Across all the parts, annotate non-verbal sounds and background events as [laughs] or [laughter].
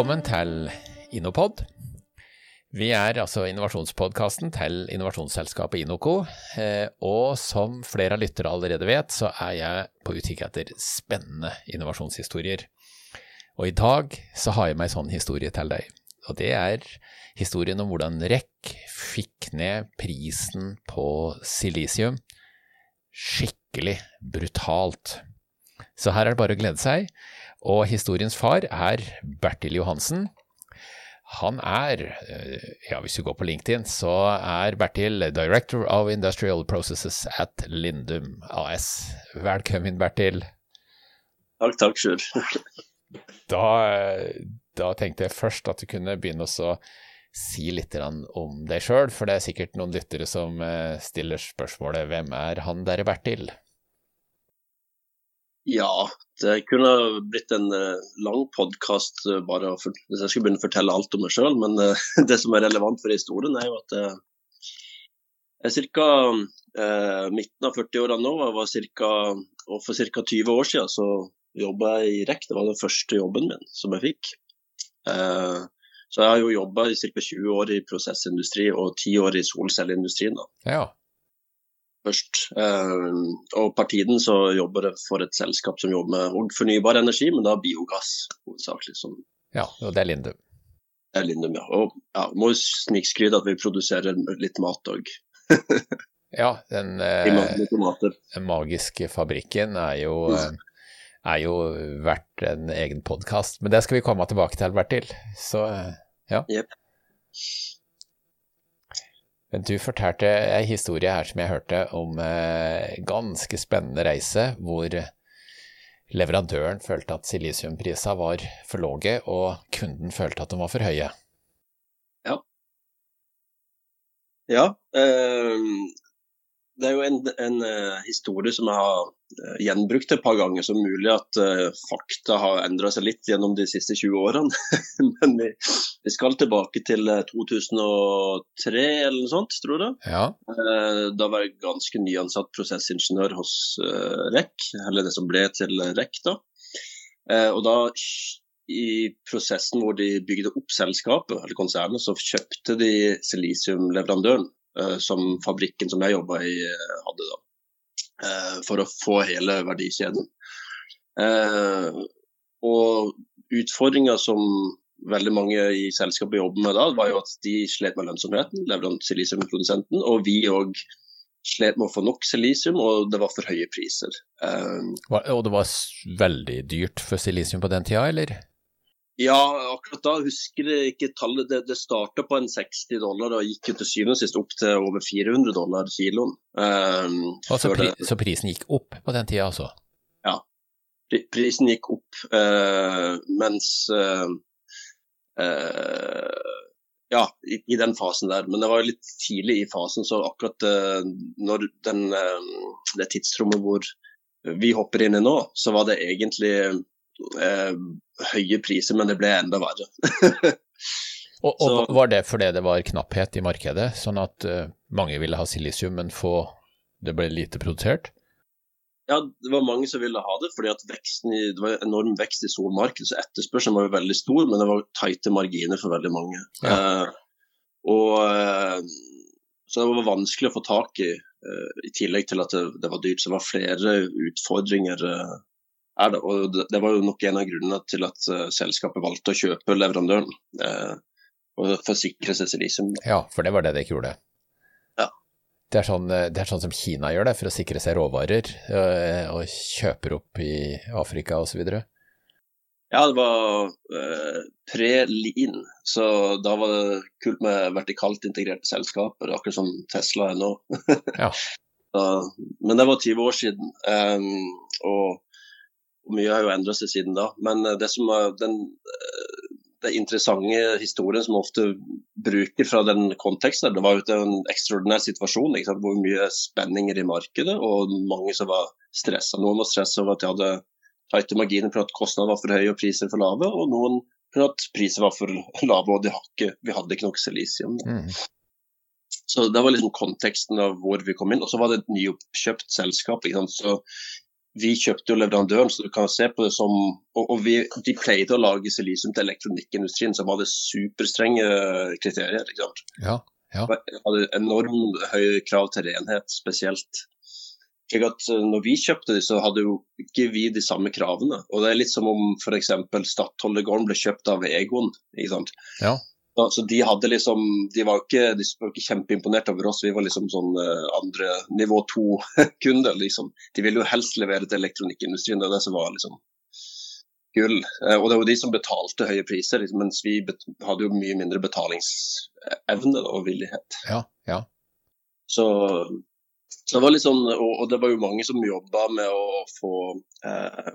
Velkommen til Innopod. Vi er altså innovasjonspodkasten til innovasjonsselskapet Inoco, eh, og som flere av lyttere allerede vet, så er jeg på utkikk etter spennende innovasjonshistorier. Og i dag så har jeg med en sånn historie til deg, og det er historien om hvordan REC fikk ned prisen på silisium skikkelig brutalt. Så her er det bare å glede seg. Og historiens far er Bertil Johansen. Han er, ja hvis du går på LinkedIn, så er Bertil Director of Industrial Processes at Lindum AS. Velkommen, Bertil. Takk, takk, sjøl. da, da, tenkte jeg først at du kunne begynne å si litt om deg sjøl, for det er sikkert noen lyttere som stiller spørsmålet hvem er han derre Bertil? Ja, det kunne blitt en lang podkast bare hvis jeg skulle begynne å fortelle alt om meg sjøl. Men [laughs] det som er relevant for historien, er jo at jeg er ca. Eh, midten av 40-åra nå. Jeg var cirka, og for ca. 20 år siden så jobba jeg i REC. Det var den første jobben min som jeg fikk. Eh, så jeg har jo jobba i ca. 20 år i prosessindustri og 10 år i solcelleindustrien. da. Ja først. og per tiden så jobber jeg for et selskap som jobber med fornybar energi, men da biogass hovedsakelig. Som ja, og det er Lindum. Det er Lindum, ja. Og ja, må snikskryte at vi produserer litt mat òg. [laughs] ja, den, [laughs] den magiske fabrikken er jo, [laughs] er jo verdt en egen podkast. Men det skal vi komme tilbake til, Bertil. Så ja. Yep. Men du fortalte ei historie her som jeg hørte om eh, ganske spennende reise, hvor leverandøren følte at silisiumprisene var for lave, og kunden følte at de var for høye. Ja. Ja. Eh, det er jo en, en uh, historie som jeg har gjenbrukt et par ganger. Så mulig at uh, fakta har endra seg litt gjennom de siste 20 årene. [laughs] Men vi, vi, skal tilbake til 2003 eller noe sånt, tror jeg. Ja. da var jeg ganske nyansatt prosessingeniør hos REC, eller det som ble til REC. da. og da i prosessen hvor de bygde opp selskapet, eller konsernet, så kjøpte de silisiumleverandøren som fabrikken som jeg jobba i hadde, da. For å få hele verdikjeden. Og utfordringa som veldig mange i selskapet jobber med da, var jo at de slet med lønnsomheten, silisiumprodusenten, og vi òg slet med å få nok silisium, og det var for høye priser. Og det var veldig dyrt for silisium på den tida, eller? Ja, akkurat da husker jeg ikke tallet. Det, det starta på en 60 dollar og gikk jo til syvende og sist opp til over 400 dollar kiloen. Um, altså, pri, så prisen gikk opp på den tida, altså? Ja, prisen gikk opp, uh, mens uh, uh, Ja, i, i, den fasen der. Men det var jo litt tidlig i fasen, så akkurat når den, det tidsrommet hvor vi hopper inn i nå, så var det egentlig eh, høye priser, men det ble enda verre. [laughs] og, og Så, Var det fordi det var knapphet i markedet, sånn at uh, mange ville ha silisium, men få det ble lite produsert? Ja, det var mange som ville ha det, fordi at i, det var enorm vekst i solmarkedet. Så etterspørselen var jo veldig stor, men det var tighte marginer for veldig mange. Ja. Eh, og eh, Så det var vanskelig å få tak i, eh, i tillegg til at det, det, var dyrt. Så det var flere utfordringer eh, er det. Og det var jo nok en av grunnene til at uh, selskapet valgte å kjøpe leverandøren. Uh, og forsikre seg silisium. Ja, for det var det de ikke gjorde. Ja. Det er, sånn, det er sånn som Kina gjør det, for å sikre seg råvarer, og kjøper opp i Afrika osv. Ja, det var pre-lean, så da var det kult med vertikalt integrerte selskaper, akkurat som Tesla er nå. [laughs] ja. men det var 20 år siden. Um, og mye har jo endret seg siden da. Men det som er den, den interessante historien som ofte bruker fra den konteksten, det var jo en ekstraordinær situasjon. Hvor mye spenninger i markedet, og mange som var stressa. Noen var stressa over at de hadde tighte marginer for at kostnadene var for høye og priser for lave, og noen for at priser var for lave og ikke, vi hadde ikke nok silisium. Mm. Så Det var liksom konteksten av hvor vi kom inn. Og så var det et nyoppkjøpt selskap. Så vi kjøpte jo leverandøren, så du kan se på det som Og, og vi, de pleide å lage silisium til elektronikkindustrien, som hadde superstrenge kriterier. ikke sant? Ja, ja. Hadde enormt høye krav til renhet, spesielt. Slik at eh, når vi kjøpte de, så hadde jo ikke vi de samme kravene. Og det er litt som om f.eks. Stadholdergården ble kjøpt av Egon. ikke sant? Ja. Så, så de hadde liksom De var ikke, de var ikke kjempeimponert over oss, vi var liksom sånn uh, andre nivå to-kunder, [laughs] liksom. De ville jo helst levere til elektronikkindustrien, det er det som var liksom gull. Uh, og det var de som betalte høye priser, liksom, mens vi hadde jo mye mindre betalingsevne og villighet. Ja, ja. Så det var litt sånn, og, det var jo mange som jobba med å få eh,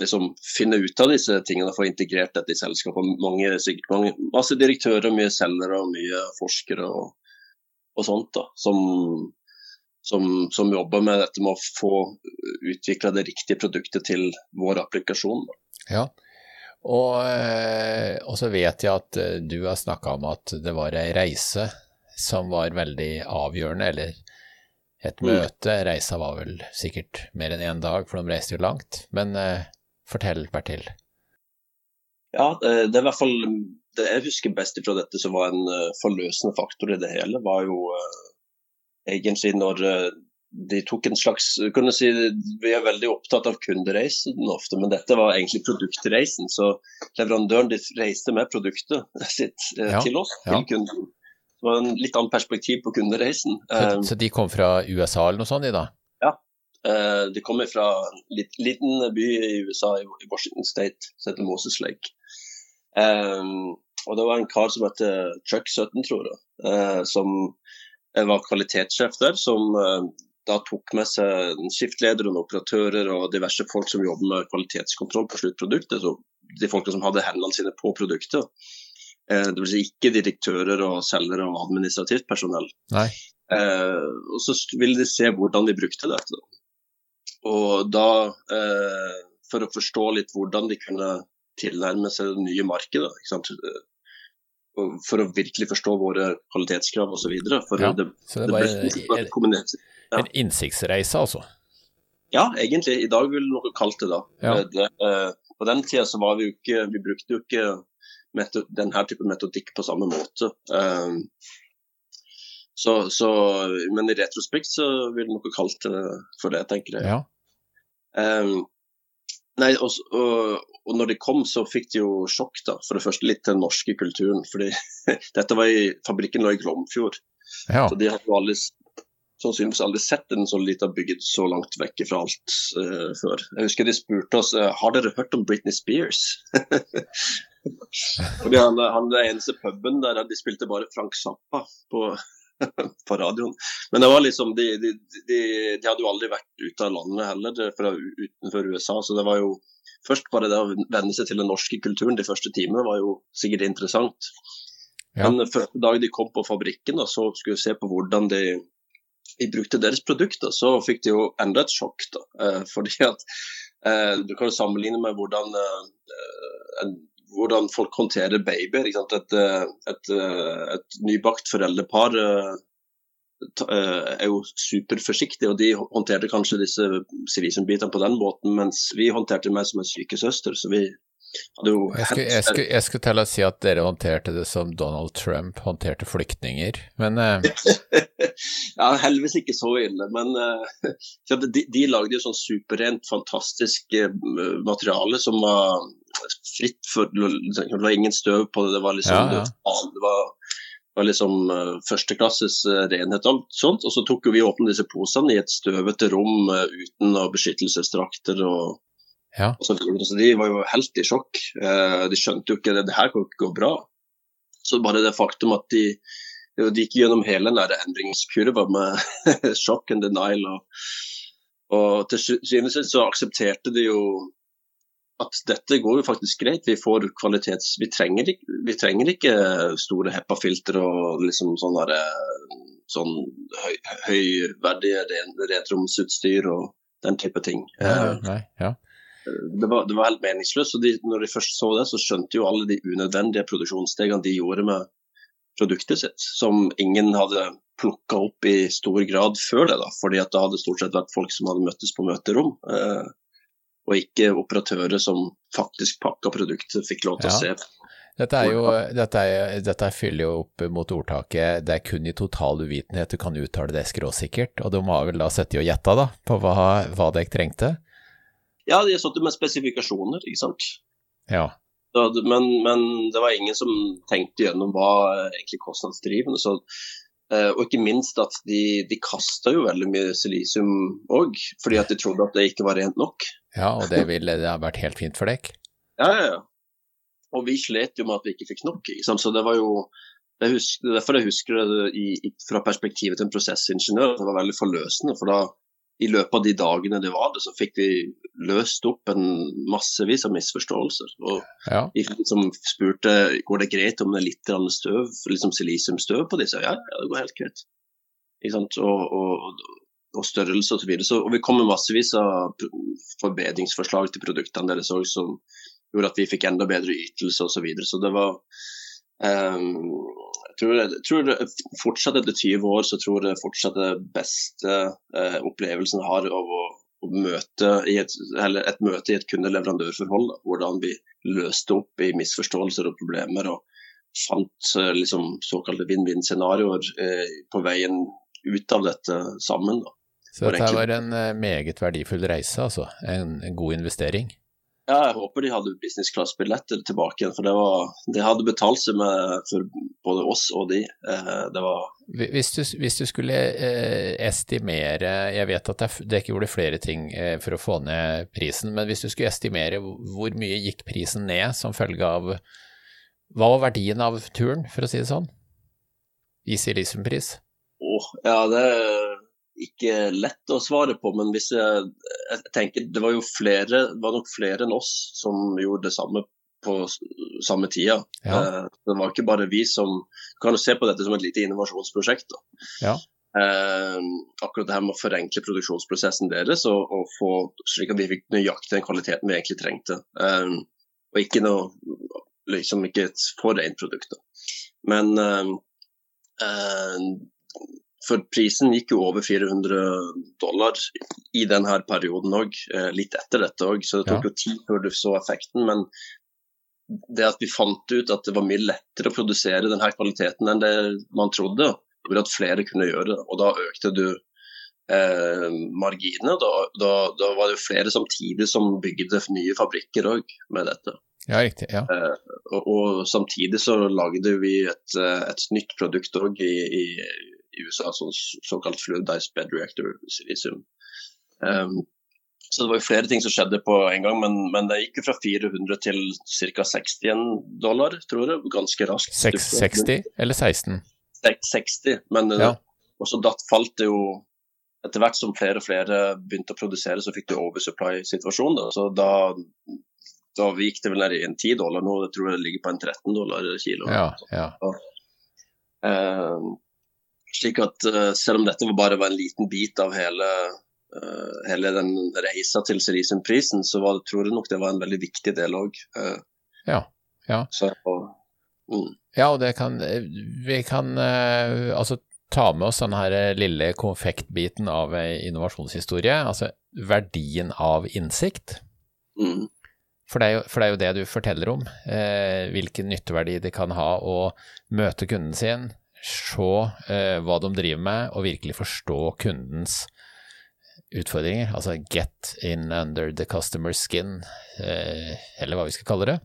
liksom finne ut av disse tingene, få integrert dette i selskapet. Mange, sikkert mange, masse direktører, mye selgere og mye forskere og, og sånt. da, som, som, som, jobber med dette med å få utvikla det riktige produktet til vår applikasjon. Ja, og, eh, og, så vet jeg at eh, du har snakka om at det var ei reise som var veldig avgjørende, eller et mm. møte. Reisa var vel sikkert mer enn én dag, for de reiste jo langt. Men eh, fortell, Bertil. Ja, det er i hvert fall det jeg husker best fra dette som var en uh, forløsende faktor i det hele, var jo uh, egentlig når de tok en slags kunne si, Vi er veldig opptatt av kundereisen ofte, men dette var egentlig produktreisen. Så leverandøren de reiste med produktet sitt ja, til oss, ja. til kunden. Det var en litt annen perspektiv på kundereisen. Så, eh, så de kom fra USA eller noe sånt, de da? Ja, eh, de kommer fra en liten by i USA, i Washington State, som heter Moses Lake. Um, og det var en kar som het Chuck Sutton, tror jeg, som var kvalitetssjef der. Som da tok med seg skiftledere og operatører og diverse folk som jobber med kvalitetskontroll på sluttproduktet. Så de folkene som hadde hendene sine på produktet. Eh, det vil si ikke direktører og selgere og administrativt personell. Nei. Eh, og så ville de se hvordan de brukte dette. Og da, eh, for å forstå litt hvordan de kunne tilnærme seg det nye markedet, for å virkelig forstå våre kvalitetskrav osv. Ja, det, så det var en, ja. en innsiktsreise, altså? Ja, egentlig. I dag ville noe kalt det da. Ja. Det, på den tida så var vi jo ikke Vi brukte jo ikke denne typen metodikk på samme måte. Um, så, så, men i retrospekt så vil noe kalt det for det, tenker jeg. Ja. Um, nei, og, og, og, når de kom, så fikk de jo sjokk, da. For det første litt til den norske kulturen. fordi [laughs] dette var i fabrikken lå i Glomfjord. Ja. Så de hadde jo aldri sannsynligvis aldri sett en så liten bygd så langt vekk fra alt uh, før. Jeg husker de spurte oss uh, har dere hørt om Britney Spears. [laughs] Fordi han, han den eneste puben der de spilte bare Frank Zappa på, [laughs] på radioen. Men det var liksom, de, de, de, de, hadde jo aldri vært ute av landet heller, fra utenfor USA. Så det var jo først bare det å venne seg til den norske kulturen de første timene var jo sikkert interessant. Ja. Men første dag de kom på fabrikken og så skulle se på hvordan de, de brukte deres produkter, så fikk de jo enda et sjokk. da, eh, fordi at eh, Du kan jo sammenligne med hvordan eh, en hvordan folk håndterer babyer. Et, eh, et, eh, et, nybakt foreldrepar eh, er jo superforsiktig, og de håndterte kanskje disse civilbitene på den måten, mens vi håndterte meg som en sykesøster. så vi jeg skulle, jeg, skulle, jeg skulle, til å si at dere håndterte det som Donald Trump håndterte flyktninger, men. [laughs] Ja, heldigvis ikke så ille. Men uh, de, de, lagde jo sånn superrent, fantastisk uh, materiale som var fritt for Det var ingen støv på det. Det var liksom, ja, ja. Det var, var liksom førsteklasses renhet og alt sånt. Og så tok vi åpne disse posene i et støvete rom uten beskyttelsesdrakter og ja. Så, så, de var jo helt i sjokk. Eh, de skjønte jo ikke det, det her kan ikke gå bra. Så bare det faktum at de, de gikk gjennom hele den endringskurva med [laughs] sjokk and denial. Og, og til syvende og sist så aksepterte de jo at dette går jo faktisk greit. Vi får kvalitets... Vi trenger ikke, vi trenger ikke store HEPA-filtre og liksom sånn sånn høy, høyverdige retromsutstyr og den type ting. Ja, nei, ja det var, det var, helt meningsløst. og de, Når de først så det, så skjønte jo alle de unødvendige produksjonsstegene de gjorde med produktet sitt, som ingen hadde plukka opp i stor grad før det. da, fordi at det hadde stort sett vært folk som hadde møttes på møterom. Eh, og ikke operatører som faktisk pakka produktet, fikk lov til ja. å se. Dette, jo, dette, er, dette, fyller jo opp mot ordtaket 'det er kun i total uvitenhet du kan uttale det skråsikkert', og de har vel da sittet og gjetta da, på hva, hva dere trengte? Ja, de har sittet med spesifikasjoner, ikke sant. Ja. Men, men, det var ingen som tenkte gjennom hva egentlig kostnadsdrivende. Så Uh, og ikke minst at de, de kasta jo veldig mye silisium òg, fordi at de trodde at det ikke var rent nok. Ja, og det ville det ha vært helt fint for deg? [laughs] Ja, ja, ja. Og vi slet jo med at vi ikke fikk nok. Liksom. Så det var jo jeg husker, Derfor jeg husker det i, i, fra perspektivet til en prosessingeniør, det var veldig forløsende. For da i løpet av de dagene det var det, så fikk vi løst opp en massevis av misforståelser. Og ja. vi liksom spurte går det greit om det er litt støv, liksom silisiumstøv på disse. Ja, ja, det går helt greit. Og, og, og, størrelse og så videre. Så, og vi kom med massevis av forbedringsforslag til produktene deres òg, som gjorde at vi fikk enda bedre ytelse osv. Så, videre. så det var um, tror, jeg tror fortsatt etter 20 år så tror jeg fortsatt det beste eh, opplevelsen jeg har av å, å møte et, et, møte i et kunde-leverandørforhold. Hvordan vi løste opp i misforståelser og problemer og fant eh, liksom, såkalte vinn-vinn-scenarioer eh, på veien ut av dette sammen. Da. Så dette var en eh, meget verdifull reise, altså. En, en god investering? Ja, jeg håper de hadde business class-billetter tilbake igjen. For det, var, det hadde betalt seg med for både oss og de. Eh, det var hvis du, hvis du skulle eh, estimere, jeg vet at dere gjorde flere ting eh, for å få ned prisen, men hvis du skulle estimere hvor mye gikk prisen ned som følge av Hva var verdien av turen, for å si det sånn? I silisiumpris? Oh, ja, det ikke lett å svare på, men hvis jeg, jeg tenker det var jo flere, var nok flere enn oss som gjorde det samme på samme tida. Ja. Eh, det var ikke bare vi som Du kan jo se på dette som et lite innovasjonsprosjekt. Ja. Eh, akkurat det her med å forenkle produksjonsprosessen deres, og, og få, slik at vi fikk nøyaktig den kvaliteten vi egentlig trengte. Eh, og ikke noe liksom ikke et for rent produkt. Da. Men eh, eh, for prisen gikk jo over 400 dollar i denne perioden òg, eh, litt etter dette òg, så det tok ja. jo tid før du så effekten. Men det at vi fant ut at det var mye lettere å produsere denne kvaliteten enn det man trodde, gjorde at flere kunne gjøre det. Og da økte du eh, marginene. Da, da, da, var det flere samtidig som bygde nye fabrikker òg med dette. Ja, riktig, ja. Eh, og, og, samtidig så lagde vi et, eh, et nytt produkt òg i, i i USA, sånn såkalt fluidized bed reactor silisium. Um, så det var jo flere ting som skjedde på en gang, men, men det gikk jo fra 400 til ca. 61 dollar, tror jeg, ganske raskt. 60 eller 16? 60, men ja. også da falt det jo Etter hvert som flere og flere begynte å produsere, så fikk du oversupply-situasjon. Så da, da gikk det vel ned i en 10 dollar nå, jeg tror det ligger på en 13 dollar kilo. Ja, ja. Og, uh, slik at uh, selv om dette bare var en liten bit av hele, uh, hele den reisa til silisiumprisen, så var, tror jeg nok det var en veldig viktig del òg. Eh. ja. Ja. Så, mm. ja, og det kan Vi kan altså ta med oss den her lille konfektbiten av innovasjonshistorie, altså verdien av innsikt. Mm. For det, jo, for det, er jo, det du forteller om, eh, hvilken nytteverdi det kan ha å møte kunden sin, se eh, hva de driver med, og virkelig forstå kundens utfordringer. Altså get in under the customer's skin, eh, eller hva vi skal kalle det.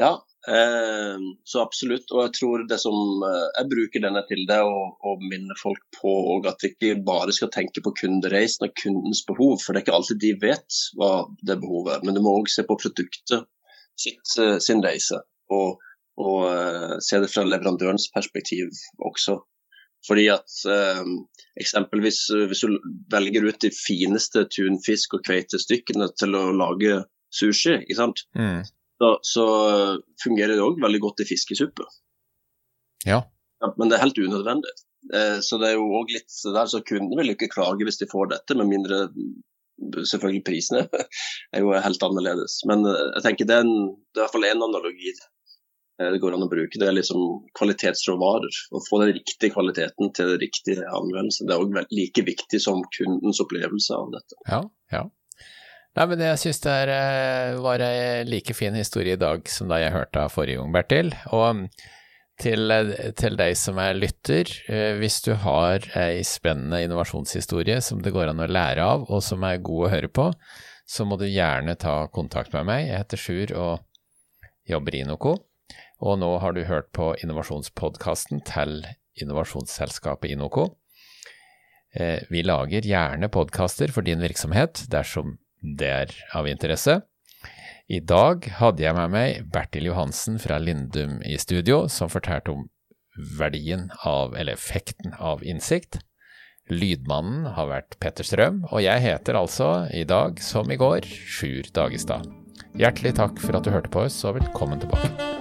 Ja, eh, så absolutt. Og jeg tror det som eh, Jeg bruker denne til det og, og minner folk på at vi ikke bare skal tenke på kundereisen og kundens behov, for det er ikke alltid de vet hva det behovet er. Men du må òg se på produktet sitt, sin reise. og og uh, se det fra leverandørens perspektiv også. Fordi at uh, eksempelvis uh, hvis du velger ut de fineste tunfisk- og kveitestykkene til å lage sushi, ikke sant? Mm. Så, så, fungerer det òg veldig godt i fiskesuppe. Ja. ja. Men det er helt unødvendig. så det er jo òg litt der, så Kundene vil ikke klage hvis de får dette, med mindre selvfølgelig prisene [laughs] er jo helt annerledes. Men jeg tenker det er, en, det er i hvert fall én analogi Eh, det går an å bruke det liksom kvalitetsråvarer. Å få den riktige kvaliteten til den riktige anvendelse. Det er òg like viktig som kundens opplevelse av dette. Ja, ja. Nei, men jeg syns det er, eh, var en like fin historie i dag som da jeg hørte av forrige gang, Bertil. Og til, til deg som er lytter, eh, hvis du har ei spennende innovasjonshistorie som det går an å lære av, og som er god å høre på, så må du gjerne ta kontakt med meg. Jeg heter Sjur og jobber i Inoco. Og nå har du hørt på innovasjonspodkasten til innovasjonsselskapet Inoco. Eh, vi lager gjerne podkaster for din virksomhet dersom det er av interesse. I dag hadde jeg med meg Bertil Johansen fra Lindum i studio, som fortalte om verdien av, eller effekten av innsikt. Lydmannen har vært Petter Strøm, og jeg heter altså i dag, som i går, Sjur Dagestad. Hjertelig takk for at du hørte på oss, og velkommen tilbake.